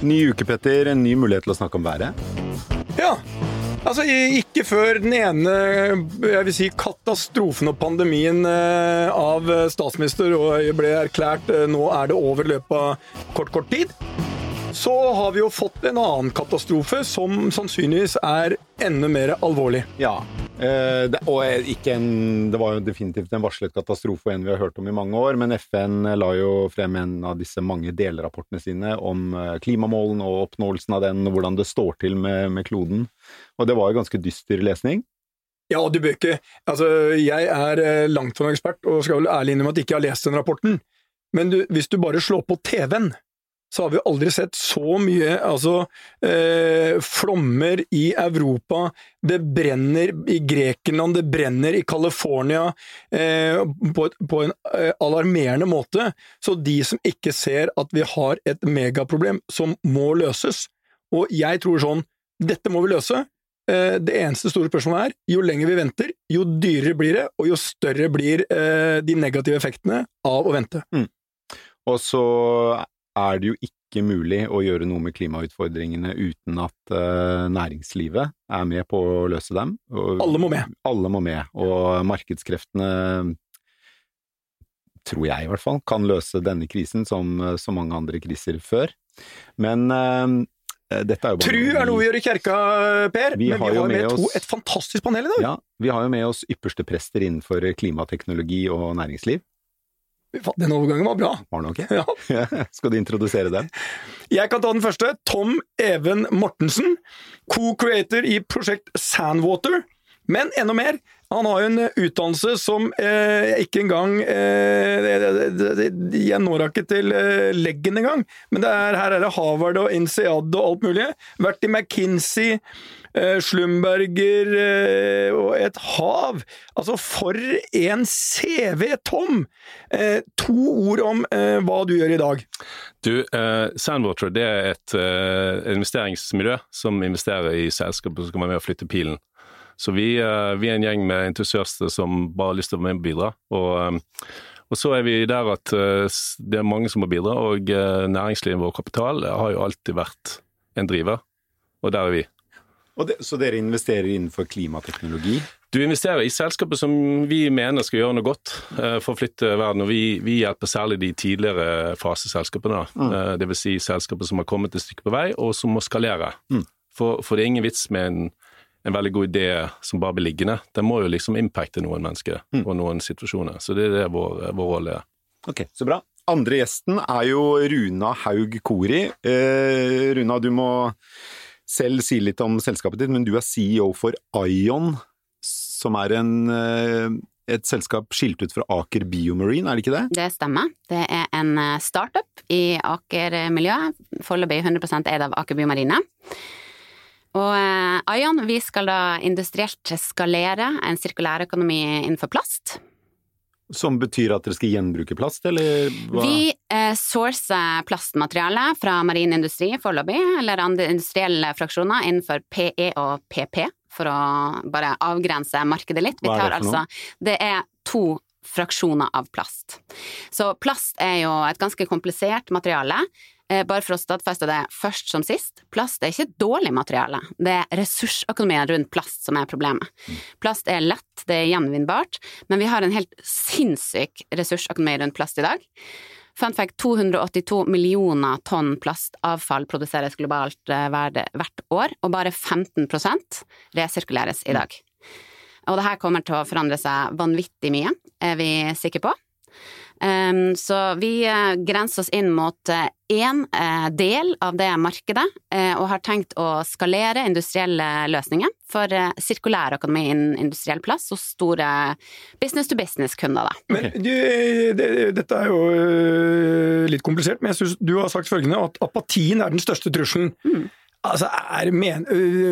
Ny uke, Petter. En ny mulighet til å snakke om været. Ja. Altså, ikke før den ene jeg vil si, katastrofen og pandemien eh, av statsminister ble erklært eh, nå er det over i løpet av kort, kort tid, så har vi jo fått en annen katastrofe som sannsynligvis er enda mer alvorlig. Ja. Eh, det, og ikke en, det var jo definitivt en varslet katastrofe, og en vi har hørt om i mange år, men FN la jo frem en av disse mange delrapportene sine om klimamålene og oppnåelsen av den, og hvordan det står til med, med kloden. Og det var jo ganske dyster lesning. Ja, du bør ikke Altså, jeg er langt fra en ekspert, og skal vel ærlig innrømme at jeg ikke har lest den rapporten, men du, hvis du bare slår på TV-en så har vi aldri sett så mye altså, eh, flommer i Europa. Det brenner i Grekenland, det brenner i California eh, på, på, en eh, alarmerende måte. Så de som ikke ser at vi har et megaproblem som må løses Og jeg tror sånn dette må vi løse. Eh, det eneste store spørsmålet er jo lenger vi venter, jo dyrere blir det, og jo større blir eh, de negative effektene av å vente. Mm. Og så er det jo ikke mulig å gjøre noe med klimautfordringene uten at uh, næringslivet er med på å løse dem. Og, alle må med. Alle må med, og markedskreftene tror jeg i hvert fall, kan løse denne krisen som så mange andre kriser før. Men uh, dette er jo bare Tru er noe vi gjør i kjerka, Per, vi men vi har med, med oss, et fantastisk panel i dag. Ja, vi har jo med oss ypperste prester innenfor klimateknologi og næringsliv. Den overgangen var bra. Var den ok? Ja. Skal du introdusere den? Jeg kan ta den første. Tom Even Mortensen, co-creator i prosjekt Sandwater. Men enda mer, han har jo en utdannelse som eh, ikke engang eh, Jeg når ikke til eh, leggen engang, men er, her er det Harvard og INSEAD og alt mulig. Vært i McKinsey, eh, Slumberger eh, og et hav. Altså, for en CV, Tom! Eh, to ord om hva du gjør i dag. Du, Sandwater det er et investeringsmiljø som investerer i selskaper som kan være med å flytte pilen. Så vi, eh, vi, er en gjeng med entusiaster som bare har lyst til å være med og bidra. Og, eh, og, så er vi der at eh, det er mange som må bidra, og næringslivet og kapital har jo alltid vært en driver, og der er vi. Det, så dere investerer innenfor klimateknologi? Du investerer i selskaper som vi mener skal gjøre noe godt for å flytte verden. og Vi, vi hjelper særlig de tidligere faseselskapene. Mm. Dvs. Si selskaper som har kommet et stykke på vei, og som må skalere. Mm. For, for, det er ingen vits med en en veldig god idé som bare blir liggende. Den må jo liksom impacte noen mennesker mm. og noen situasjoner. Så det er det vår, vår rolle er. Ok, så bra. Andre gjesten er jo Runa Haug Kori. Eh, Runa, du må selv si litt om selskapet ditt, men du er CEO for Ion, som er en, eh, et selskap skilt ut fra Aker Biomarine, er det ikke det? Det stemmer. Det er en eh, startup i Aker-miljøet, foreløpig 100% eid av Aker Biomarine. Og eh, vi skal da industrielt skalere en sirkulærøkonomi innenfor plast. Som betyr at dere skal gjenbruke plast, eller hva? Vi eh, sourcer plastmateriale fra marin industri foreløpig, eller andre industrielle fraksjoner innenfor PE og PP, for å bare avgrense markedet litt. Hva er det? Altså, det er to fraksjoner av plast. Så plast er jo et ganske komplisert materiale. Eh, bare for å stadfeste det først som sist, plast er ikke dårlig materiale, det er ressursøkonomien rundt plast som er problemet. Plast er lett, det er gjenvinnbart, men vi har en helt sinnssyk ressursøkonomi rundt plast i dag. Fun fact, 282 millioner tonn plastavfall produseres globalt eh, hvert år, og bare 15 resirkuleres i dag. Og det her kommer til å forandre seg vanvittig mye, er vi sikre på. Ehm, så vi eh, grenser oss inn mot én eh, eh, del av det markedet, og har tenkt å skalere industrielle løsninger for sirkulær økonomi innen industriell plass hos store business to business-kunder. Men du, det, dette er jo litt komplisert, men jeg synes du har sagt følgende at apatien er den største trusselen. Mm. Altså, er, men,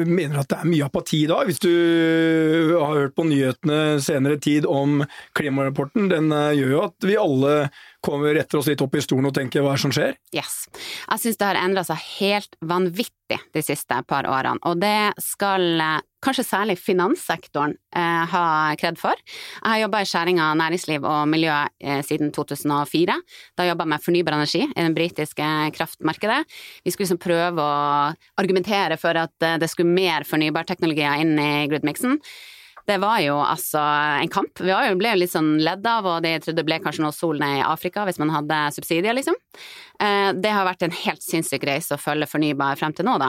mener at det er mye apati i dag? Hvis du har hørt på nyhetene senere tid om klimarapporten, den gjør jo at vi alle kommer retter oss litt opp i stolen og tenker hva er det som skjer? Yes. Jeg syns det har endra seg helt vanvittig de siste par årene, og det skal kanskje særlig finanssektoren eh, ha kred for. Jeg har jobba i skjæringa næringsliv og miljø eh, siden 2004. Da jobba jeg med fornybar energi i det britiske kraftmarkedet. Vi skulle liksom prøve å argumentere for at eh, det skulle mer fornybarteknologier inn i gridmixen. Det var jo altså en kamp. Vi ble jo litt sånn ledd av, og de trodde det ble kanskje noe sol ned i Afrika hvis man hadde subsidier, liksom. Eh, det har vært en helt sinnssyk reise å følge fornybar frem til nå, da.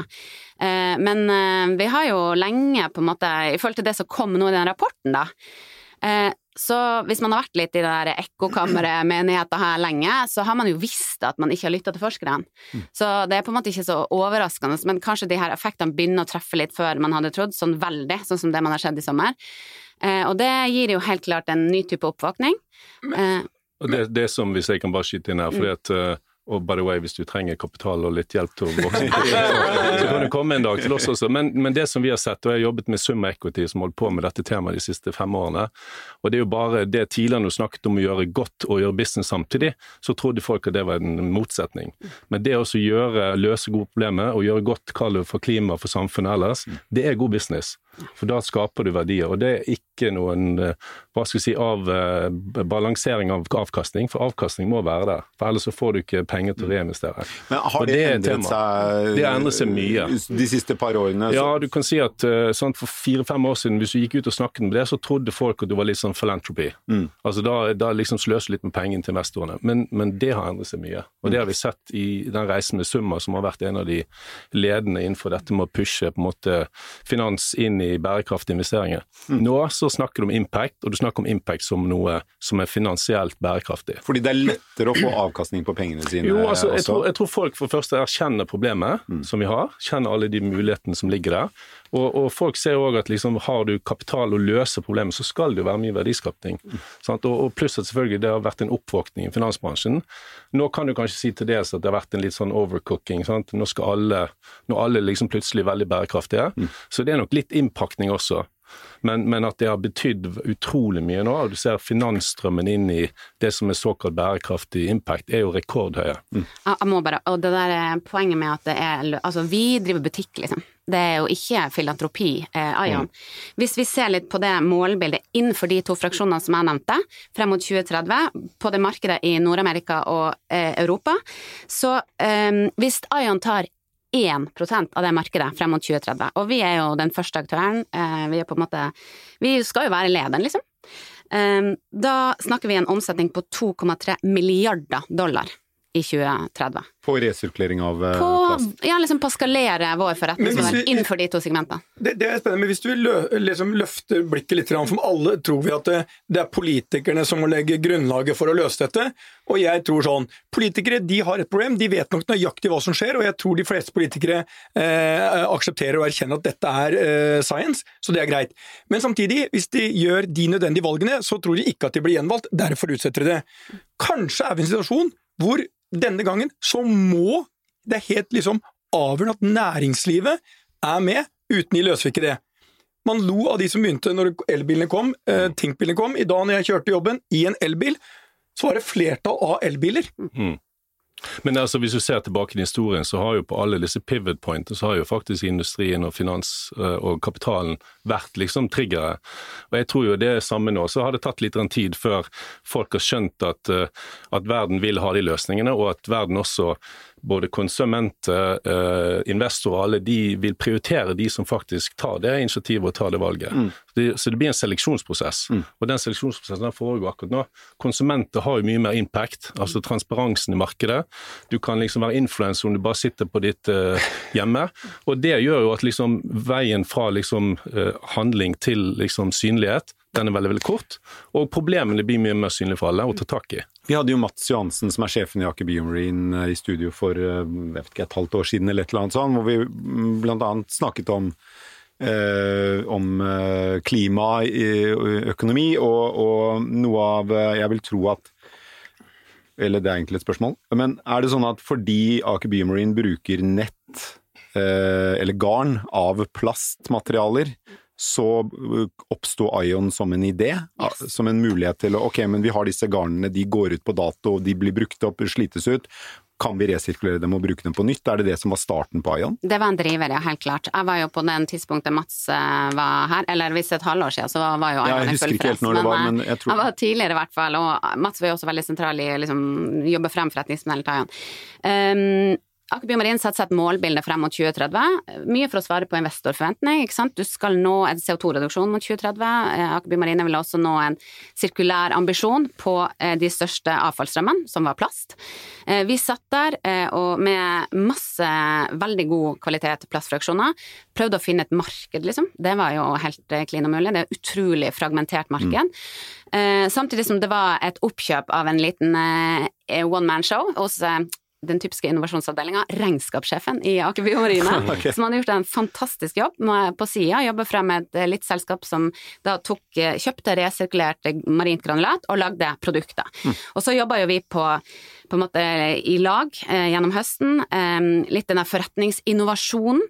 Eh, men eh, vi har jo lenge, på en måte, i forhold til det som kom nå i den rapporten, da, så hvis man har vært litt i det der ekkokammeret med nyheter her lenge, så har man jo visst at man ikke har lytta til forskerne. Mm. Så det er på en måte ikke så overraskende, men kanskje de her effektene begynner å treffe litt før man hadde trodd, sånn veldig, sånn som det man har sett i sommer. Eh, og det gir jo helt klart en ny type oppvåkning. Eh, og det, det som, hvis jeg kan bare skyte inn her, fordi at uh, og by the way, hvis du trenger kapital og litt hjelp til å vokse, så kan du komme en dag til oss også. Men, men, det som vi har sett, og jeg har jobbet med Summa Equity, som holdt på med dette temaet de siste fem årene, og det er jo bare det tidligere du snakket om å gjøre godt og gjøre business samtidig, så trodde folk at det var en motsetning. Men det å gjøre, løse gode problemer og gjøre godt, kall det for klima, for samfunnet ellers, det er god business. For da skaper du verdier. Og det er ikke noen eh, hva skal jeg si, av, uh, balansering av avkastning, for avkastning må være der. For ellers så får du ikke penger til å reinvestere. Men har det, det endret seg Det har endret seg mye. De siste par årene? Så... Ja, du kan si at sånn, for fire-fem år siden, hvis du gikk ut og snakket med det, så trodde folk at du var litt sånn philanthropy. Mm. Altså da, da liksom sløse litt med pengene til investorene. Men, men, det har endret seg mye. Og det har vi sett i den reisen med Summa, som har vært en av de ledende innenfor dette med å pushe på en måte finans inn i bærekraftige investeringer. Mm. Nå så snakker du om impact, og du snakker om impact som noe som er finansielt bærekraftig. Fordi det er lettere å få avkastning på pengene sine? Jo, altså, jeg tror, jeg tror, folk for det første erkjenner problemet mm. som vi har, kjenner alle de mulighetene som ligger der. Og, og folk ser òg at liksom, har du kapital å løse problemet, så skal det jo være mye verdiskapning. Mm. Og, og, pluss at selvfølgelig det har vært en oppvåkning i finansbransjen. Nå kan du kanskje si til dels at det har vært en litt sånn overcooking. Sant? Nå skal alle, når alle liksom plutselig veldig bærekraftige. Mm. Så det er nok litt innpakning også. Men, men, at det har betydd utrolig mye nå. Du ser finansstrømmen inn i det som er såkalt bærekraftig impact, er jo rekordhøye. Mm. Jeg må bare, og det der er poenget med at det er Altså, vi driver butikk, liksom. Det er jo ikke filantropi, eh, Ion. Mm. Hvis vi ser litt på det målbildet innenfor de to fraksjonene som jeg nevnte, frem mot 2030, på det markedet i Nord-Amerika og eh, Europa, så eh, hvis Ion tar 1% av det markedet frem mot 2030. Og vi er jo den første aktøren. Eh, vi er på en måte Vi skal jo være lederen, liksom. Eh, da snakker vi en omsetning på 2,3 milliarder dollar i 2030. På resirkulering av uh, på, plast? Ja, liksom på å skalere vår forretningsmodell innenfor de to segmentene. Det, det, er spennende, men hvis du lø, liksom løfter blikket litt, for alle tror vi at det, det, er politikerne som må legge grunnlaget for å løse dette. Og jeg tror sånn Politikere de har et problem, de vet nok nøyaktig hva som skjer, og jeg tror de fleste politikere eh, aksepterer og erkjenner at dette er eh, science, så det er greit. Men samtidig, hvis de gjør de nødvendige valgene, så tror de ikke at de blir gjenvalgt. Derfor utsetter de det. Kanskje er vi i en situasjon hvor denne gangen så må det helt liksom avgjørende at næringslivet er med, uten de løser ikke det. Man lo av de som begynte når elbilene kom, eh, Tink-bilene kom. I dag når jeg kjørte jobben i en elbil, så var det flertall av elbiler. Mm. Men altså, hvis du ser tilbake i historien, så har jo på alle disse pivot pointene, så har jo faktisk industrien og finans eh, og kapitalen vært liksom triggere. Og jeg tror jo det er samme nå. Så har det tatt litt tid før folk har skjønt at, eh, at verden vil ha de løsningene, og at verden også både konsumenter, eh, investorer, alle de vil prioritere de som faktisk tar det initiativet og tar det valget. Mm. Det, så det blir en seleksjonsprosess, mm. og den seleksjonsprosessen den foregår akkurat nå. Konsumenter har jo mye mer impact, altså transparensen i markedet. Du kan liksom være influenser om du bare sitter på ditt uh, hjemme, og det gjør jo at liksom veien fra liksom uh, handling til liksom synlighet den er veldig veldig kort, og problemene blir mye mer synlige for alle å ta tak i. Vi hadde jo Mats Johansen, som er sjefen i Aker Biomarine, i studio for vet ikke, et halvt år siden, eller et eller annet sånt, hvor vi blant annet snakket om Eh, om eh, klima, økonomi, og, og, noe av Jeg vil tro at Eller det er egentlig et spørsmål. Men er det sånn at fordi Aker Biomarine bruker nett, eh, eller garn, av plastmaterialer, så uh, oppsto Ion som en idé, yes. som en mulighet til å Ok, men vi har disse garnene, de går ut på dato, de blir brukt opp, slites ut. kan vi resirkulere dem og bruke dem på nytt? Er det det som var starten på Ion? Det var en driver, ja, helt klart. Jeg var jo på den tidspunktet Mats eh, var her, eller hvis et halvår siden, så var jo Ion ja, helt når det var, men jeg tror jeg var tidligere i hvert fall, og Mats var jo også veldig sentral i liksom jobbe frem forretningsmodellen til Ion. Um, Aker Biomarin setter seg et målbilde frem mot 2030. Mye for å svare på investorforventning. ikke sant? Du skal nå en CO2-reduksjon mot 2030. Eh, Aker Biomarin vil også nå en sirkulær ambisjon på eh, de største avfallsstrømmene, som var plast. Eh, vi satt der og med masse veldig god kvalitet plastfraksjoner. Prøvde å finne et marked, liksom. Det var jo helt klin umulig. Det er et utrolig fragmentert marked. Mm. Samtidig som det var et oppkjøp av en liten one man show hos den typiske innovasjonsavdelinga, regnskapssjefen i Aker Biomarine, okay. som hadde gjort en fantastisk jobb på sida, jobba frem et eh, litt selskap som da tok, eh, kjøpte resirkulert marint granulat og lagde produkter. Mm. Og så jobba jo vi på på en måte i lag eh, gjennom høsten. Litt denne forretningsinnovasjonen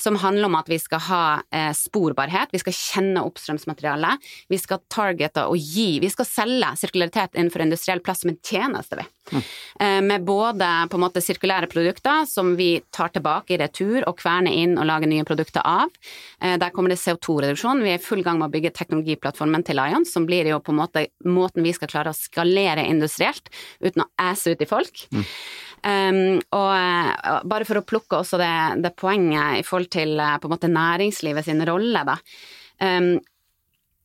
som handler om at vi skal ha eh, sporbarhet, vi skal kjenne oppstrømsmaterialet, vi skal targete og gi, vi skal selge sirkularitet innenfor industriell plass som en tjeneste, vi. Mm. Med både på en måte sirkulære produkter som vi tar tilbake i retur og kverner inn og lager nye produkter av. Der kommer det CO2-reduksjon. Vi er i full gang med å bygge teknologiplattformen til Lion, som blir jo på en måte måten vi skal klare å skalere industrielt uten å æse ut i folk. Mm. Um, og uh, bare for å plukke også det, det, poenget i forhold til uh, på en måte næringslivet sin rolle, da. Um,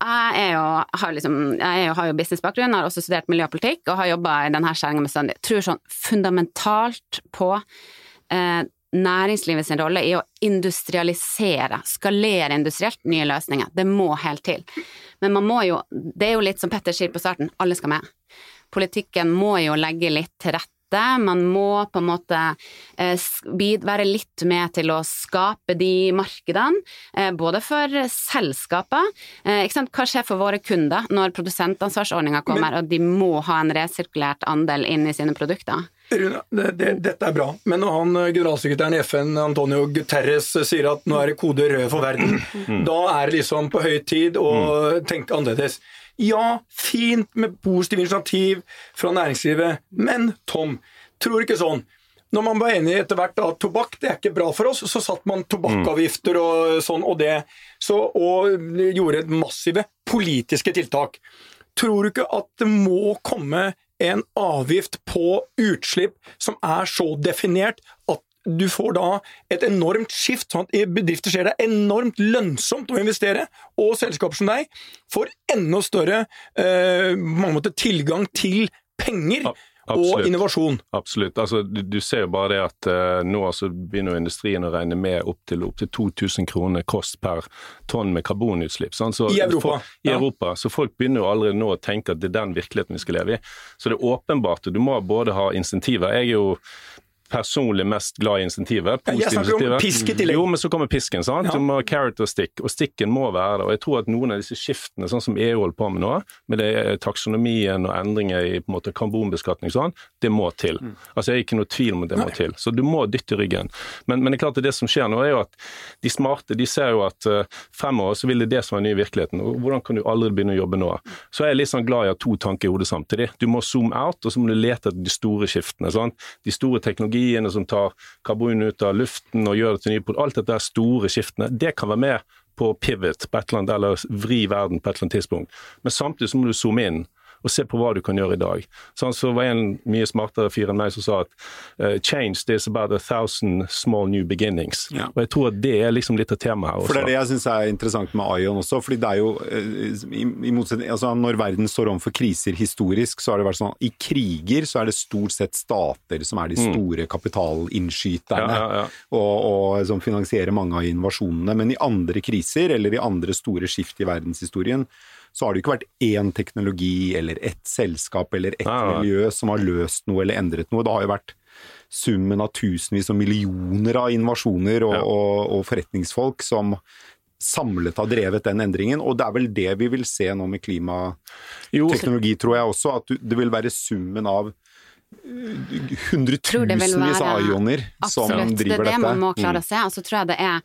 jeg, jo, har liksom, jeg jo, har jo businessbakgrunn, har også studert miljøpolitikk og har jobba i denne skjæringa med Sunday. Tror sånn fundamentalt på uh, næringslivet sin rolle i å industrialisere, skalere industrielt nye løsninger. Det må helt til. Men man må jo, det er jo litt som Petter sier på starten, alle skal med politikken må jo legge litt til rette. Man må på en måte eh, være litt med til å skape de markedene, eh, både for selskaper eh, Hva skjer for våre kunder når produsentansvarsordninga kommer, og de må ha en resirkulert andel inn i sine produkter? Rune, det, det, dette er bra, men når han generalsekretæren i FN, Antonio Guterres, sier at nå er det kode rød for verden, mm. da er det liksom på høy tid å mm. tenke annerledes. Ja, fint med positive initiativ fra næringslivet, men Tom, tror ikke sånn. Når man var enig etter hvert at tobakk det er ikke bra for oss, så satte man tobakkavgifter og sånn og det, så, og gjorde massive politiske tiltak. Tror du ikke at det må komme en avgift på utslipp som er så definert du får da et enormt skift. sånn at I bedrifter ser det enormt lønnsomt å investere, og selskaper som deg får enda større eh, måte, tilgang til penger. Absolutt. og innovasjon. Absolutt. Altså, du, du, ser jo bare det at uh, nå altså, begynner industrien å regne med opptil opp til 2000 kroner kost per tonn med karbonutslipp. Sånn? Så, I Europa. For, I ja. Europa. Så folk begynner jo allerede nå å tenke at det er den virkeligheten vi skal leve i. Så det er åpenbart. Du må både ha insentiver. Jeg er jo personlig mest glad i insentivet. Jeg snakker om pisk i tillegg. Jo, men så kommer pisken. sant? Ja. Du må og stick, og stikken må være der. Og jeg tror at noen av disse skiftene, sånn som EU holder på med nå, med det taksonomien og endringer i på en måte karbonbeskatning sånn, det må til. Mm. Altså Jeg er ikke noe tvil om at det Nei. må til. Så du må dytte ryggen. Men, men, det er klart at det som skjer nå, er jo at de smarte de ser jo at uh, fremover så vil det det som er ny virkeligheten. og Hvordan kan du aldri begynne å jobbe nå? Så er jeg litt sånn glad i å ha to tanker i hodet samtidig. Du må zoome out, og så må du lete etter de store skiftene. Sant? De store teknologiene teknologiene som tar karbon ut av luften og gjør det til nye produkter, alt dette store skiftene, det kan være med på pivot på et eller annet, eller vri verden på et eller annet tidspunkt. Men samtidig så må du zoome inn og se på hva du kan gjøre i dag. Sånn, så var en mye smartere fyr enn meg som sa at uh, change is about a thousand small new beginnings. Ja. Og jeg tror at det er liksom litt av temaet her også. For det er det jeg syns er interessant med Ion også. fordi det er jo, uh, i, i altså Når verden står overfor kriser historisk, så har det vært sånn i kriger så er det stort sett stater som er de mm. store mm. kapitalinnskyterne, ja, ja, og, og som finansierer mange av innovasjonene. Men i andre kriser, eller i andre store skift i verdenshistorien, så har det ikke vært én teknologi eller ett selskap eller ett ja, miljø som har løst noe eller endret noe. Det har jo vært summen av tusenvis og millioner av innovasjoner og, ja. og, og forretningsfolk som samlet har drevet den endringen. Og det er vel det vi vil se nå med klimateknologi, tror jeg også. At det vil være summen av hundretusenvis av ioner som Absolutt. Det er det man må klare Mm. å se. Og så tror jeg det er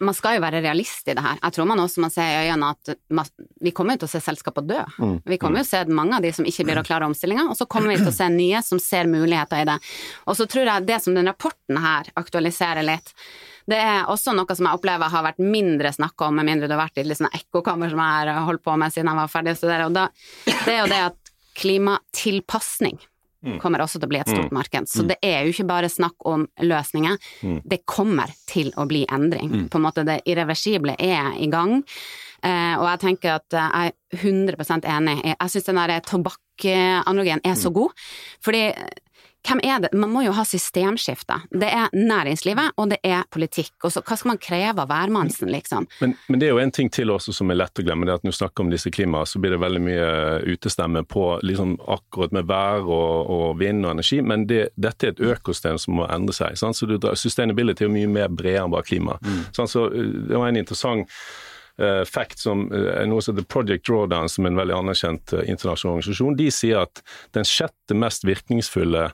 Man skal jo være realist i det her. Jeg tror man også må se i øynene at man, vi kommer jo til å se selskaper dø. Mm. Vi kommer jo til å se mange av de som ikke blir å klare omstillinga, og så kommer vi til å se nye som ser muligheter i det. Og så tror jeg det som den rapporten her aktualiserer litt, det er også noe som jeg opplever har vært mindre snakka om, med mindre du har vært i et sånn ekkokammer som jeg har holdt på med siden jeg var ferdig å studere. Og da, det er jo det at klimatilpasning kommer også til å bli et stort marked. Så det er jo ikke bare snakk om løsninger, det kommer til å bli endring. På en måte det irreversible er i gang. Eh, og jeg tenker at eh, jeg er 100 enig. Jeg syns den der tobakkanalogien er så god. Fordi hvem er det? Man må jo ha systemskifte. Det er næringslivet, og det er politikk. Og så hva skal man kreve av hvermannsen, liksom? Men, men det er jo en ting til også som er lett å glemme. det at Når du snakker om disse klima, så blir det veldig mye utestemme på liksom akkurat med vær og, og vind og energi. Men det, dette er et økosystem som må endre seg. Sant? Så du, sustainability er mye mer bredere enn bare klima. Sant? Så uh, Det var en interessant fact som uh, noe som heter Project Drawdown, som er en veldig anerkjent uh, internasjonal organisasjon. De sier at den sjette mest virkningsfulle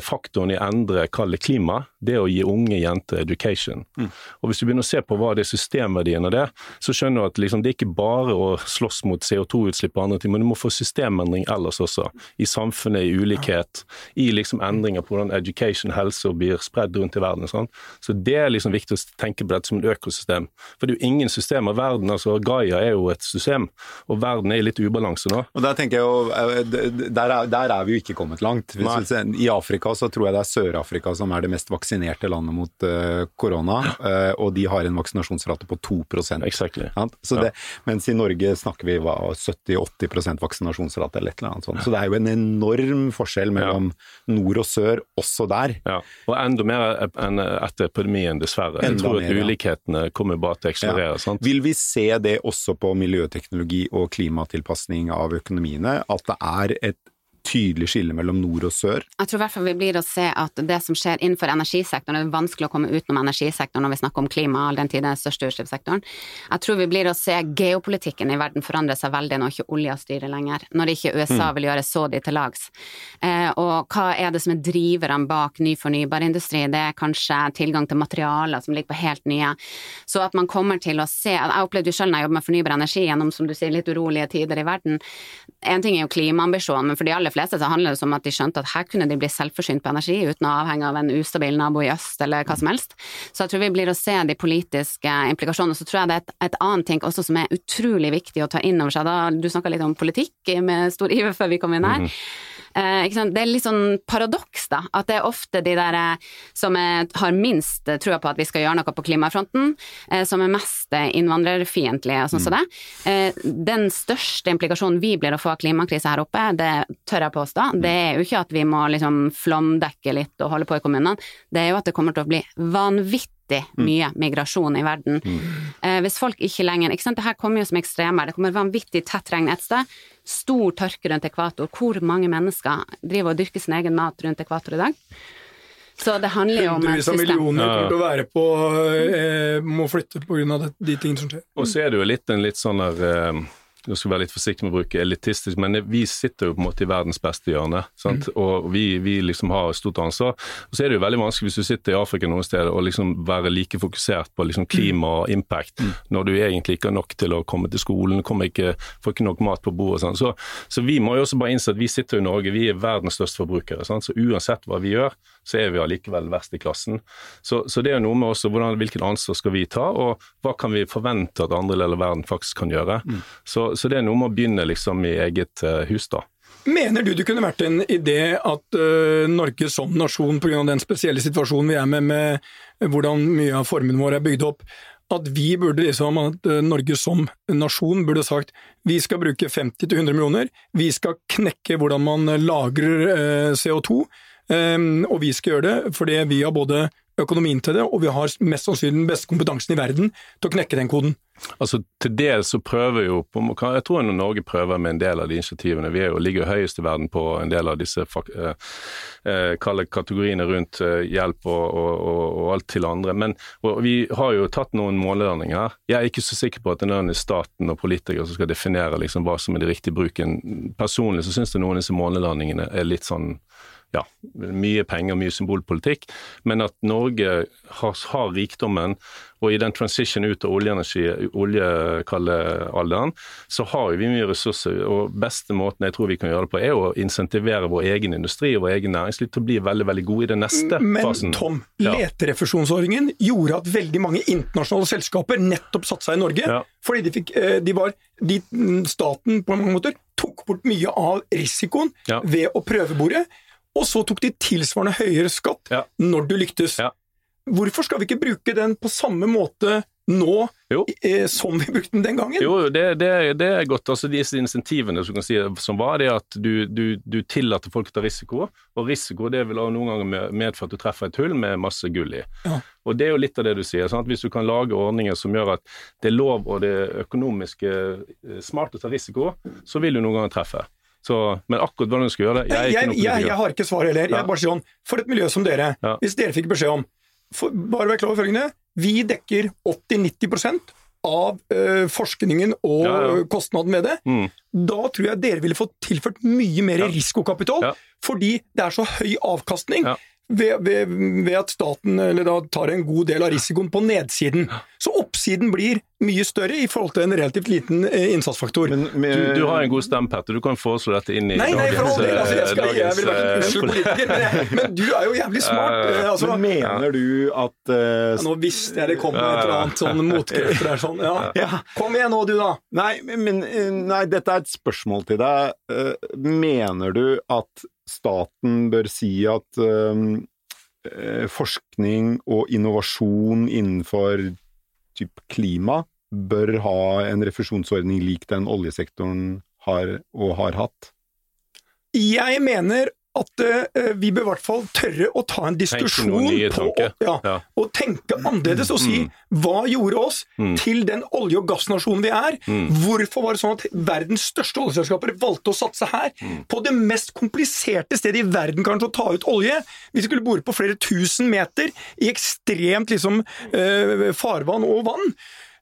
faktoren i å endre kall det klima, det å gi unge jenter education. Og Hvis du begynner å se på hva det er systemverdiene av det, så skjønner du at liksom, det er ikke bare å slåss mot CO2-utslipp og andre ting, men du må få systemendring ellers også. I samfunnet, i ulikhet, i liksom endringer på hvordan education, helse blir spredd rundt i verden. Sånn. Så det er liksom viktig å tenke på dette som et økosystem. For det er jo ingen systemer. Verden, altså Gaia er jo et system, og verden er i litt ubalanse nå. Og der tenker jeg jo, eh, der er, der er vi jo ikke kommet langt. Hvis Nei. vi ser, I Afrika så tror jeg det er Sør-Afrika som er det mest vaksinerte landet mot eh, korona, eh, og de har en vaksinasjonsrate på 2 Exactly. Det, Mens i Norge snakker vi 70-80 vaksinasjonsrate eller et eller annet sånt. Så det er jo en enorm forskjell mellom nord og sør også der. Ja, og enda mer enn etter epidemien, dessverre. Jeg Enda tror at ja. ulikhetene kommer bare til å eksplodere. sant? Vil vi se det også på miljøteknologi og klimatilpasning av økonomiene, at det er et tydelig skille mellom nord og sør? Jeg tror i hvert fall vi blir å se at det som skjer innenfor energisektoren, det er vanskelig å komme utenom energisektoren når vi snakker om klima, all den tid det er den største utslippssektoren. Jeg tror vi blir å se geopolitikken i verden forandre seg veldig når ikke olja styrer lenger, når ikke USA vil gjøre så de til lags. Eh, og hva er det som er driverne bak ny fornybarindustri? Det er kanskje tilgang til materialer som ligger på helt nye. Så at man kommer til å se Jeg opplevde jo selv når jeg jobber med fornybar energi gjennom, som du sier, litt urolige tider i verden. En ting er jo klimaambisjonen, men for de aller fleste så handler det om at de skjønte at her kunne de bli selvforsynt på energi uten å avhenge av en ustabil nabo i øst eller hva som helst. Så jeg tror vi blir å se de politiske implikasjonene. Så tror jeg det er et, et annet ting også som er utrolig viktig å ta inn over seg. Da, du snakka litt om politikk med stor iver før vi kom inn her. Mm ikke sant? Det er litt sånn paradoks, da. At det er ofte de der eh, som er, har minst eh, trua på at vi skal gjøre noe på klimafronten, eh, som er mest eh, innvandrerfiendtlige og sånn som det. Eh, den største implikasjonen vi blir å få av klimakrisa her oppe, det tør jeg påstå, det er jo ikke at vi må liksom flomdekke litt og holde på i kommunene, det er jo at det kommer til å bli vanvittig mye migrasjon i verden. Eh, hvis folk ikke lenger ikke sant? Det her kommer jo som ekstremvær, det kommer vanvittig tett regn et sted. Stor tørke rundt ekvator. Hvor mange mennesker driver og dyrker sin egen mat rundt ekvator i dag? Så det handler jo om Hundrevis av system. millioner Ja. kommer til å være på eh, må flytte pga. de tingene som skjer. Og så er det jo litt en litt sånn der eh, Nå skal være litt forsiktig med å bruke elitistisk, men vi sitter jo på en måte i verdens beste hjørne. sant? Og vi, vi liksom har et stort ansvar. Og så er det jo veldig vanskelig hvis du sitter i Afrika noen steder og liksom være like fokusert på liksom klima og impact, når du egentlig ikke har nok til å komme til skolen, kommer ikke, får ikke nok mat på bordet. sant? Så, så vi må jo også bare innse at vi sitter i Norge, vi er verdens største forbrukere. sant? Så uansett hva vi gjør, så er vi allikevel verst i klassen. Så, så det er jo noe med også hvordan, hvilket ansvar skal vi ta, og hva kan vi forvente at andre deler av verden faktisk kan gjøre. Så, så det er noe med å begynne liksom i eget eh, hus, da. Mener du det kunne vært en idé at uh, Norge som nasjon, pga. den spesielle situasjonen vi er med, med hvordan mye av formuen vår er bygd opp, at vi burde liksom, at uh, Norge som nasjon burde sagt vi skal bruke 50-100 millioner, vi skal knekke hvordan man lagrer uh, CO2, um, og vi skal gjøre det fordi vi har både økonomien til det, og vi har mest sannsynlig den beste kompetansen i verden til å knekke den koden. Altså Til dels så prøver jo Jeg tror Norge prøver med en del av de initiativene. Vi jo, ligger jo høyest i verden på en del av disse eh, eh, kategoriene rundt eh, hjelp og, og, og, og alt til andre. Men vi har jo tatt noen månelandinger her. Jeg er ikke så sikker på at det er staten og politikere som skal definere liksom hva som er den riktige bruken. Personlig så syns jeg noen av disse månelandingene er litt sånn ja, mye penger, mye symbolpolitikk, men at Norge har, har rikdommen, og i den transition ut av oljeenergi, oljekaldealderen, så har vi mye ressurser, og beste måten jeg tror vi kan gjøre det på, er å insentivere vår egen industri og vår egen næringsliv til å bli veldig, veldig gode i den neste Men fasen. Tom, Ja. leterefusjonsordningen gjorde at veldig mange internasjonale selskaper nettopp satte seg i Norge. Ja. Fordi de fikk, eh, de var, de, staten på mange måter tok bort mye av risikoen Ja. ved å prøvebore, og så tok de tilsvarende høyere skatt Ja. når du lyktes. Ja. Hvorfor skal vi ikke bruke den på samme måte nå Jo. eh, som vi brukte den den gangen? Jo, det, det, det er godt. Altså Disse insentivene som, kan si, som var, det at du, du, du tillater folk å ta risiko, og risiko det vil noen ganger medføre at du treffer et hull med masse gull i. Ja. Og Det er jo litt av det du sier. Sant? Hvis du kan lage ordninger som gjør at det er lov og det økonomiske smarte eh, smart å ta risiko, så vil du noen ganger treffe. Så, men akkurat hvordan du skal gjøre det Jeg Jeg, jeg, jeg, har ikke svar heller. Jeg bare sier sånn, For et miljø som dere, hvis dere fikk beskjed om for, Bare vær klar over følgende. Vi dekker 80-90 av ø, forskningen og Ja, ja. eh, kostnaden med det. Mm. Da tror jeg dere ville fått tilført mye mer Ja. risikokapital, fordi det er så høy avkastning. Ved, ved, ved at staten eller da, tar en god del av risikoen på nedsiden. Så oppsiden blir mye større i forhold til en relativt liten eh, innsatsfaktor. Men, men, Du, du har en god stemme, Petter. Du kan foreslå dette inn i Nei, nei, for all del. Altså, jeg, skal, jeg vil være en dagens, eh, politiker, men, jeg, men du er jo jævlig smart. eh, Altså, men mener du at uh, ja, nå visste jeg det kom et eller annet sånn motkrefter der. Sånn. Ja. Ja. Kom igjen nå, du, da. Nei, men eh, nei, dette er et spørsmål til deg. Eh, Mener du at staten bør si at eh, eh, forskning og innovasjon innenfor typ klima bør ha en refusjonsordning lik den oljesektoren har og har hatt? Jeg mener at uh, vi bør i hvert fall tørre å ta en diskusjon på å, ja, Ja. og tenke annerledes og si Mm. hva gjorde oss Mm. til den olje- og gassnasjonen vi er? Mm. Hvorfor var det sånn at verdens største oljeselskaper valgte å satse her? Mm. På det mest kompliserte stedet i verden kanskje å ta ut olje. Vi skulle bore på flere tusen meter i ekstremt liksom, uh, farvann og vann.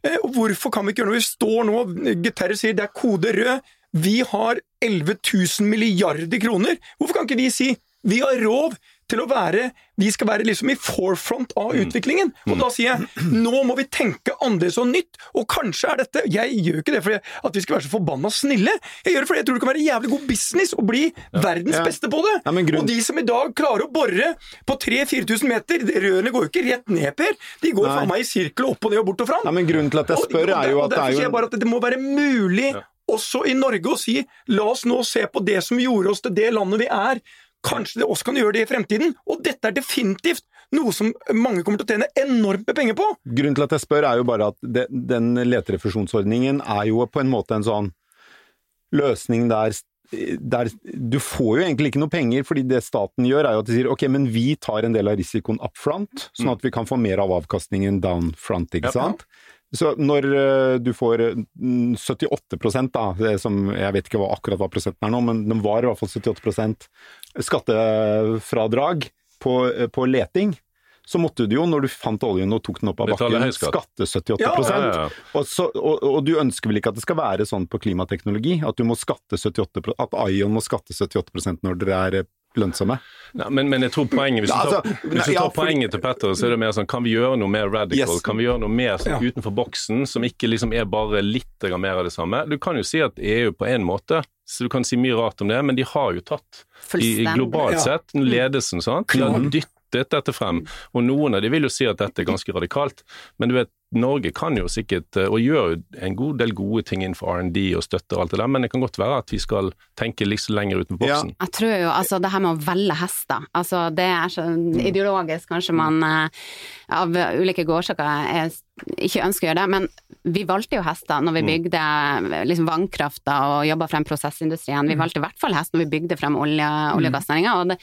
Uh, og hvorfor kan vi ikke gjøre noe? Vi står nå, Guterres sier det er kode rød. Vi har 11 000 milliarder kroner. Hvorfor kan ikke vi si vi har råd til å være Vi skal være liksom i forefront av utviklingen. Og da sier jeg nå må vi tenke annerledes og nytt. Og kanskje er dette Jeg gjør ikke det fordi at vi skal være så forbanna snille. Jeg gjør det fordi jeg tror det kan være jævlig god business å bli verdens Ja. beste på det. Ja, Og de som i dag klarer å bore på 3000-4000 meter, det rørene går jo ikke rett ned, Per. De går faen meg i sirkel opp og ned og bort og fram. Ja, men Grunnen til at jeg Og- spør, der, er jo at det og er Derfor sier jo jeg bare at det må være mulig også i Norge å si la oss nå se på det som gjorde oss til det landet vi er. Kanskje det også kan gjøre det i fremtiden. Og dette er definitivt noe som mange kommer til å tjene enormt med penger på. Grunnen til at jeg spør, er jo bare at det, den leterefusjonsordningen er jo på en måte en sånn løsning der, der Du får jo egentlig ikke noe penger, fordi det staten gjør, er jo at de sier ok, men vi tar en del av risikoen up front, sånn at vi kan få mer av avkastningen down front, ikke Ja. sant? Så når eh, du får mm, 78 da, det som, jeg vet ikke hva, akkurat hva prosenten er nå, men den var i hvert fall 78% skattefradrag på, eh, på leting, så måtte du jo, når du fant oljen og tok den opp av bakken, skatte 78 Ja, Ja, ja. Og, så, og, og du ønsker vel ikke at det skal være sånn på klimateknologi? At du må skatte 78 At Ion må skatte 78 når dere er eh, lønnsomme? Nei, men, men jeg tror poenget, hvis du tar, altså, hvis du tar ja, for... poenget til Petter, så er det mer sånn Kan vi gjøre noe mer radical? Yes. Kan vi gjøre noe mer sånn, Ja. utenfor boksen, som ikke liksom er bare litt mer av det samme? Du kan jo si at EU på en måte så Du kan si mye rart om det, men de har jo tatt i, i globalt Ja. sett ledelsen. sant? De har dyttet dette frem. Og noen av de vil jo si at dette er ganske radikalt, men du vet Norge kan jo sikkert, eh, og gjør jo en god del gode ting innenfor R&D og støtte og alt det der, men det kan godt være at vi skal tenke litt lenger utenfor Ja. Jeg tror jo altså det her med å velge hester, altså det er så ideologisk kanskje man eh, av ulike årsaker er, ikke ønsker å gjøre det, men vi valgte jo hester når vi bygde eh, liksom vannkrafta og jobba frem prosessindustrien. Vi valgte i hvert fall hest når vi bygde frem olje, olje- og gassnæringa. Og det,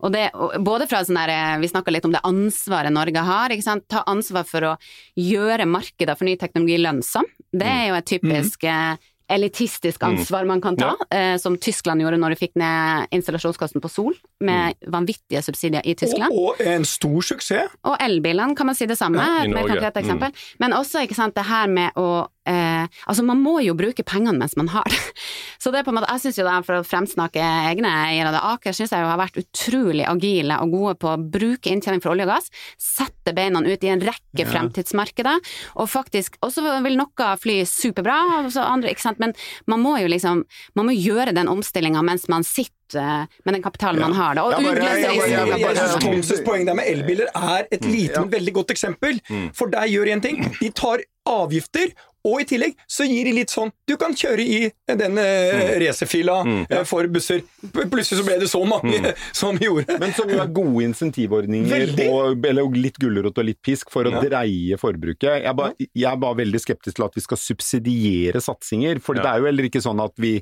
og det, og både fra sånn der, vi snakka litt om det ansvaret Norge har, ikke sant? ta ansvar for å gjøre markeder for ny teknologi lønnsom. Det er jo et typisk eh, elitistisk ansvar man kan ta, eh, som Tyskland gjorde når de fikk ned installasjonskosten på sol, med vanvittige subsidier i Tyskland. Og, og en stor suksess. Og elbilene kan man si det samme, Ja, med et mer Norge. konkret eksempel. Men også ikke sant, det her med å eh, eh, Altså, man må jo bruke pengene mens man har det. Så det er på en måte, jeg syns jo da, for å fremsnakke egne eiere, Aker syns jeg jo har vært utrolig agile og gode på å bruke inntjening fra olje og gass, sette beina ut i en rekke fremtidsmarkeder, og faktisk Og så vil noe fly superbra, og så andre, ikke sant, men man må jo liksom Man må gjøre den omstillinga mens man sitter med den kapitalen man har, da, og Ja, bare- ja, ja, risiko. bare- Jeg syns Thomses poeng der med elbiler er et lite, men veldig godt eksempel. For der gjør én en ting. De tar avgifter, og i tillegg så gir de litt sånn Du kan kjøre i den eh, racerfila eh, for busser. Plutselig så ble det så mange som gjorde. Men som jo er gode insentivordninger, og, eller litt gulrot og litt pisk, for å dreie forbruket. Jeg er, bare, jeg er bare veldig skeptisk til at vi skal subsidiere satsinger. For det er jo heller ikke sånn at vi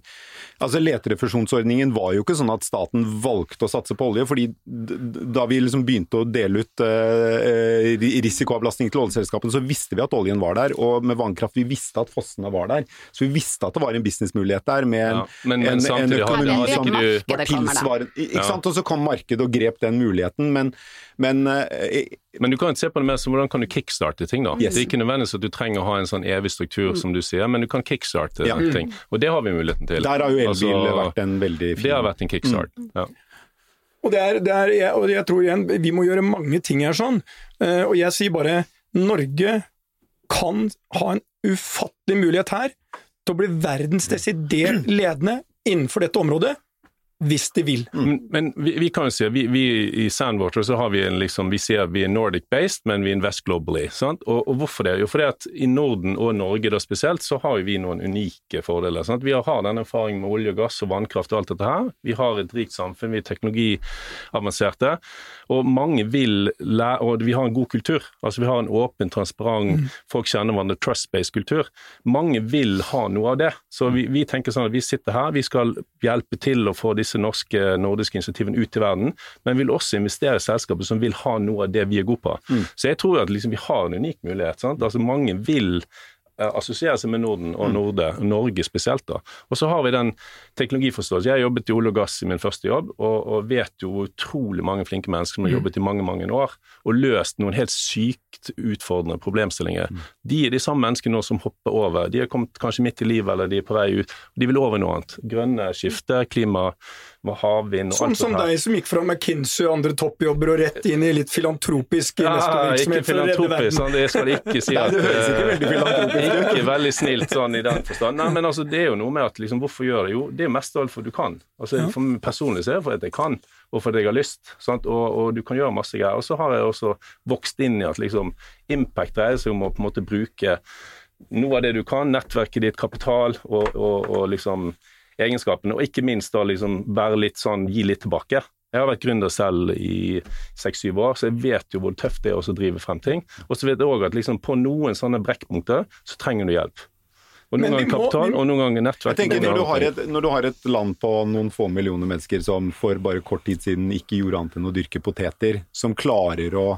Altså Leterefusjonsordningen var jo ikke sånn at staten valgte å satse på olje. fordi da vi liksom begynte å dele ut eh, risikoavlastning til oljeselskapene, så visste vi at oljen var der. Og med vannkraft, vi visste at fossene var der. Så vi visste at det var en businessmulighet der med en, Ja, men- men en, en økonomi har- som var tilsvarende ikke sant? Og så kom markedet og grep den muligheten, men, men eh, Men du kan se på det mer som hvordan kan du kickstarte ting, da. Yes. Det er ikke nødvendigvis at du trenger å ha en sånn evig struktur, som du sier, men du kan kickstarte Ja. ting. Og det har vi muligheten til. der har jo elbil Altså, vært en veldig fin Det har vært en kickstart. Ja. Og, det er, det er, jeg, og jeg tror igjen, vi må gjøre mange ting her sånn. Eh, og jeg sier bare Norge kan ha en ufattelig mulighet her til å bli verdens desidert ledende innenfor dette området, hvis de vil. Men, men vi, vi kan jo si, vi, vi i Sandwater så har vi en liksom, vi sier vi er Nordic-based, men vi invest globally. Sant? Og, og hvorfor det? Jo, fordi at i Norden og Norge da spesielt, så har vi noen unike fordeler. Sant? Vi har, den erfaringen med olje og gass og vannkraft og alt dette her. Vi har et rikt samfunn, vi er teknologiavanserte. Og mange vil lære, og vi har en god kultur. Altså Vi har en åpen, transparent, folk kjenner hverandre, trust-based kultur. Mange vil ha noe av det. Så vi, vi tenker sånn at vi sitter her, vi skal hjelpe til å få disse norske, nordiske initiativene ut i verden, men vil også investere i selskaper som vil ha noe av det vi er gode på. Så jeg tror at liksom vi har en unik mulighet. Sant? Altså Mange vil eh, assosiere seg med Norden og Norde, Norge spesielt. da. Og så har vi den teknologiforståelsen. Jeg jobbet i olje og gass i min første jobb, og, og vet jo utrolig mange flinke mennesker som har jobbet i mange mange år og løst noen helt sykt utfordrende problemstillinger. De er de samme menneskene nå som hopper over. De har kommet kanskje midt i livet, eller de er på vei ut. De vil over noe annet. Grønne skifte, klima, havvind og Sånn alt som det Som deg som gikk fra McKinsey og andre toppjobber og rett inn i litt filantropisk Ja, investorvirksomhet for å redde filantropisk, verden. sånn, jeg skal ikke si Nei, det høres ikke eh, veldig filantropisk ut. Ikke veldig snilt sånn i den forstand. Nei, men altså, det er jo noe med at liksom, hvorfor gjør det? Jo, det er mest av alt for du kan. Altså, For personlig så er det fordi at jeg kan, og fordi jeg har lyst. Sant? Og, og du kan gjøre masse greier. Og så har jeg også vokst inn i at liksom, impact dreier seg om å på en måte bruke noe av det du kan, nettverket ditt, kapital og, og, og liksom egenskapene, og ikke minst da liksom være litt sånn, gi litt tilbake. Jeg har vært gründer selv i seks-syv år, så jeg vet jo hvor tøft det er å drive frem ting. Og så vet jeg òg at liksom på noen sånne brekkpunkter så trenger du hjelp. Og noen ganger kapital, må, og noen ganger nettverk. Jeg tenker når du, har et, når du har et land på noen få millioner mennesker som for bare kort tid siden ikke gjorde annet enn å dyrke poteter, som klarer å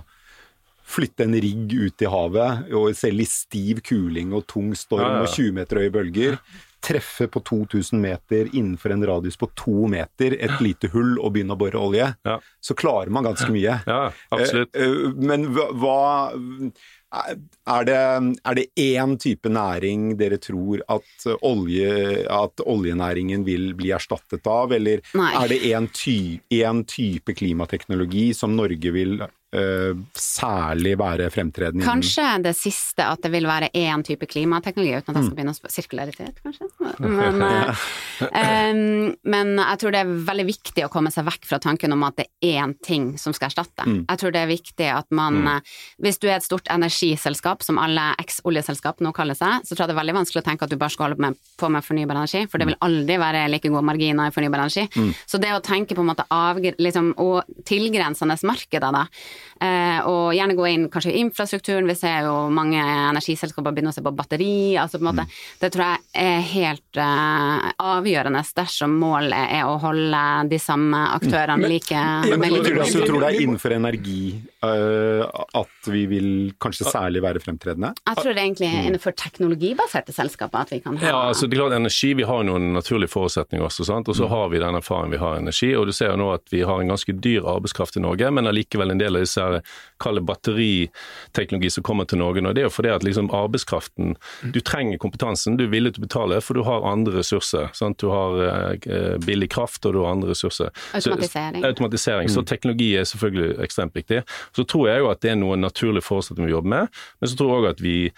flytte en rigg ut i havet, og selv i stiv kuling og tung storm Ja, ja. og 20 meter høye bølger, treffe på 2000 meter innenfor en radius på to meter et lite hull og begynne å bore olje, Ja. så klarer man ganske mye. Ja, absolutt. Eh, eh, Men hva, er det, er det én type næring dere tror at, olje, at oljenæringen vil bli erstattet av, eller Nei. er det én ty, en type klimateknologi som Norge vil eh, særlig være fremtredende? Kanskje det siste, at det vil være én type klimateknologi, uten at jeg skal begynne å spørre Sirkularitet, kanskje? Men, uh, men jeg tror det er veldig viktig å komme seg vekk fra tanken om at det er én ting som skal erstatte. Jeg tror det er viktig at man mm. Hvis du er et stort energiselskap, som alle eks-oljeselskap nå kaller seg, så tror jeg det er veldig vanskelig å tenke at du bare skal holde med, på med fornybar energi, for det vil aldri være like gode marginer i fornybar energi. Så det å tenke på en måte avgr liksom, og tilgrensende markeder, da, og gjerne gå inn kanskje i infrastrukturen, vi ser jo mange energiselskaper begynne å se på batteri, altså på en måte, det tror jeg er helt uh, avgjørende dersom målet er å holde de samme aktørene Men- like Ja, Men men, like at du tror det er innenfor energi uh, at vi vil kanskje særlig være fremtredende? Jeg tror det er egentlig innenfor teknologibaserte selskaper at vi kan ha Ja, altså det er klart energi, Vi har noen naturlige forutsetninger også, sant? og så har vi den erfaringen vi har energi. og Du ser jo nå at vi har en ganske dyr arbeidskraft i Norge, men allikevel en del av disse her, kall det batteriteknologi som kommer til Norge. nå, Det er jo fordi at liksom arbeidskraften Du trenger kompetansen, du er villig til å betale, for du har andre ressurser. sant? Du har eh, billig kraft, og du har andre ressurser. Så- Automatisering. Mm. Så teknologi er selvfølgelig ekstremt viktig. Så tror jeg jo at det er noe naturlig for oss at vi jobber med, men så tror jeg òg at vi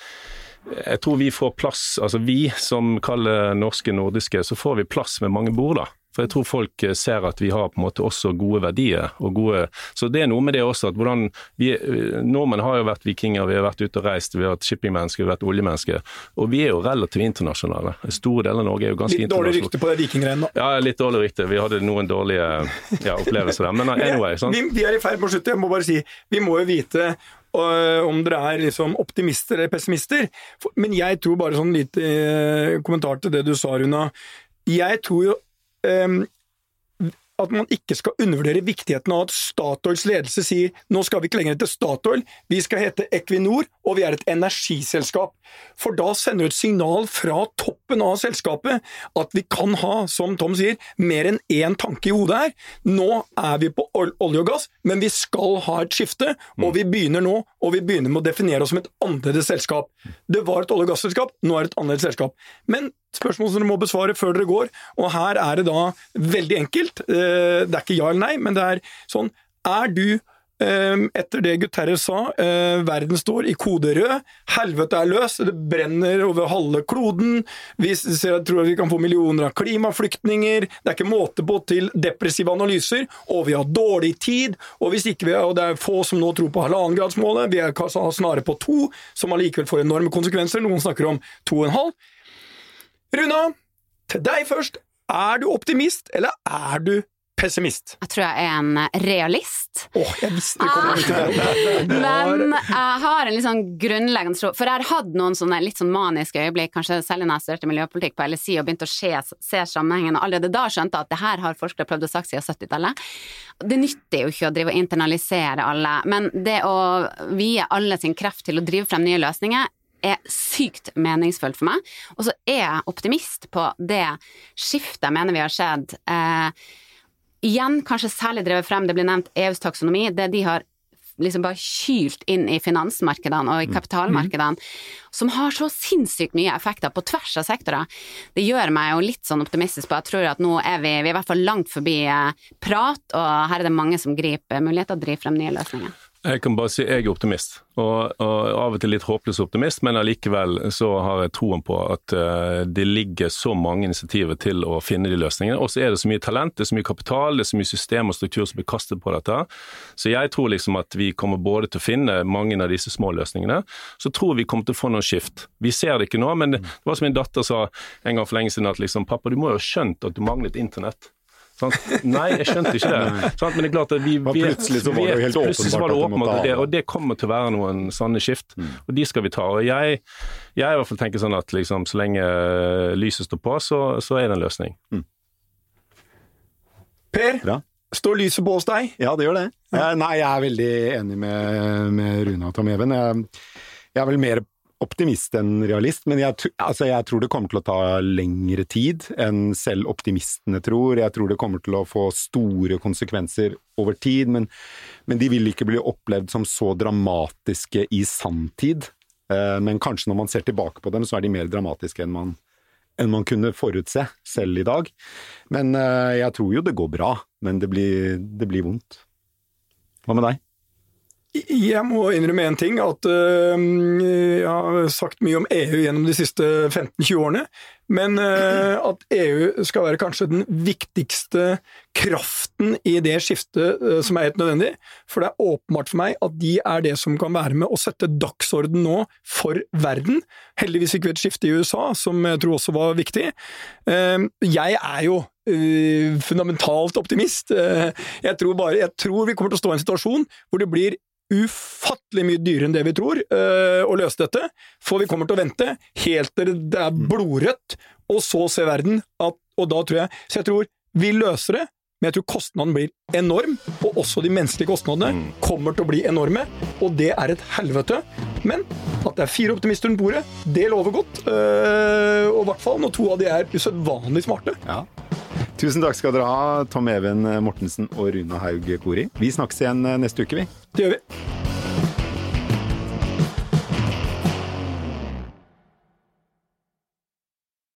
jeg tror vi får plass, altså vi som kaller norske nordiske, så får vi plass med mange bord, da. For jeg tror folk eh, ser at vi har på en måte også gode verdier. og gode, Så det er noe med det også at hvordan vi, eh, Nordmenn har jo vært vikinger, vi har vært ute og reist, vi har vært shippingmennesker, vi har vært oljemennesker. Og vi er jo relativt internasjonale. Store deler av Norge er jo ganske Litt dårlig rykte på det vikinggreiene, nå. Ja, litt dårlig rykte. Vi hadde noen dårlige ja, opplevelser der. Men anyway. Sånn. Vi, vi er i ferd med å slutte. Jeg må bare si, vi må jo vite om dere er liksom optimister eller pessimister. Men jeg tror bare sånn lite øh, kommentar til det du sa, Runa. Jeg tror jo at man ikke skal undervurdere viktigheten av at Statoils ledelse sier nå skal vi ikke lenger hete Statoil, vi skal hete Equinor, og vi er et energiselskap. For da sender du et signal fra toppen av selskapet at vi kan ha, som Tom sier, mer enn én tanke i hodet her. Nå er vi på olje og gass, men vi skal ha et skifte, og vi begynner nå, og vi begynner med å definere oss som et annerledes selskap. Det var et olje- og gasselskap, nå er det et annerledes selskap. Men spørsmål som dere må besvare før dere går, og her er det da veldig enkelt. Eh, Det er ikke ja eller nei, men det er sånn Er du etter det Guterres sa, eh, verden står i kode rød, helvete er løs, det brenner over halve kloden, vi ser, tror at vi kan få millioner av klimaflyktninger, det er ikke måte på til depressive analyser, og vi har dårlig tid, og vi, og det er få som nå tror på halvannengradsmålet, vi er snarere på to, som allikevel får enorme konsekvenser, noen snakker om to og en halv. Runa, til deg først. Er du optimist, eller er du pessimist? Jeg tror jeg er en realist. Åh, jeg visste det kom til det. Men jeg har en litt sånn grunnleggende tro For jeg har hatt noen sånne litt sånn maniske øyeblikk, kanskje særlig når jeg studerte miljøpolitikk på LSI og begynte å se, se sammenhengen, og allerede da skjønte jeg at det her har forskere prøvd å sagt siden 70-tallet. Det nytter jo ikke å drive og internalisere alle, men det å vie alle sin kreft til å drive frem nye løsninger er sykt meningsfullt for meg. Og så er jeg optimist på det skiftet jeg mener vi har skjedd. Eh, igjen kanskje særlig drevet frem, det blir nevnt EUs taksonomi, det de har liksom bare kylt inn i finansmarkedene og i kapitalmarkedene, som har så sinnssykt mye effekter på tvers av sektorer. Det gjør meg jo litt sånn optimistisk på at jeg tror at nå er vi, vi er i hvert fall langt forbi eh, prat, og her er det mange som griper muligheter å drive frem nye løsninger. Jeg kan bare si jeg er optimist, og, og av og til litt håpløs optimist, men allikevel så har jeg troen på at uh, det ligger så mange initiativer til å finne de løsningene. Og så er det så mye talent, det er så mye kapital, det er så mye system og struktur som blir kastet på dette. Så jeg tror liksom at vi kommer både til å finne mange av disse små løsningene, så tror vi kommer til å få noen skift. Vi ser det ikke nå, men det var som min datter sa en gang for lenge siden at liksom pappa, du må jo ha skjønt at du manglet internett. Sant? Nei, jeg skjønte ikke det. Sant? Men det er klart at vi vet, plutselig så var det jo helt åpenbart at åpenbart, det, og det kommer til å være noen sanne skift, og de skal vi ta. Og jeg, jeg i hvert fall tenker sånn at liksom, så lenge lyset står på, så, så er det en løsning. Per, Bra. står lyset på hos deg? Ja, det gjør det. Jeg, nei, jeg er veldig enig med, med Runa og Tom Even. Jeg, jeg er vel mer optimist enn realist, men jeg, altså, jeg tror det kommer til å ta lengre tid enn selv optimistene tror. Jeg tror det kommer til å få store konsekvenser over tid, men, men de vil ikke bli opplevd som så dramatiske i sanntid. Eh, Men kanskje når man ser tilbake på dem, så er de mer dramatiske enn man, enn man kunne forutse selv i dag. Men eh, jeg tror jo det går bra, men det blir, det blir vondt. Hva med deg? Jeg må innrømme én ting, at øh, sagt mye om EU gjennom de siste 15-20 årene, men øh, at EU skal være kanskje den viktigste kraften i det skiftet øh, som er helt nødvendig. For det er åpenbart for meg at de er det som kan være med å sette dagsorden nå for verden. Heldigvis fikk vi et skifte i USA, som jeg tror også var viktig. Eh, Jeg er jo fundamentalt optimist. Eh, Jeg tror, bare, jeg tror vi kommer til å stå i en situasjon hvor det blir ufattelig mye dyrere enn det vi tror øh, å løse dette. For vi kommer til å vente helt til det er blodrødt, og så ser verden at Og da tror jeg Så jeg tror vi løser det, men jeg tror kostnaden blir enorm. Og også de menneskelige kostnadene kommer til å bli enorme, og det er et helvete. Men at det er fire optimister rundt bordet, det lover godt. øh, og i hvert fall når to av de er usedvanlig smarte. Ja. Tusen takk skal dere ha, Tom Even Mortensen og Runa Haug Kori. Vi snakkes igjen neste uke, vi. Det gjør vi.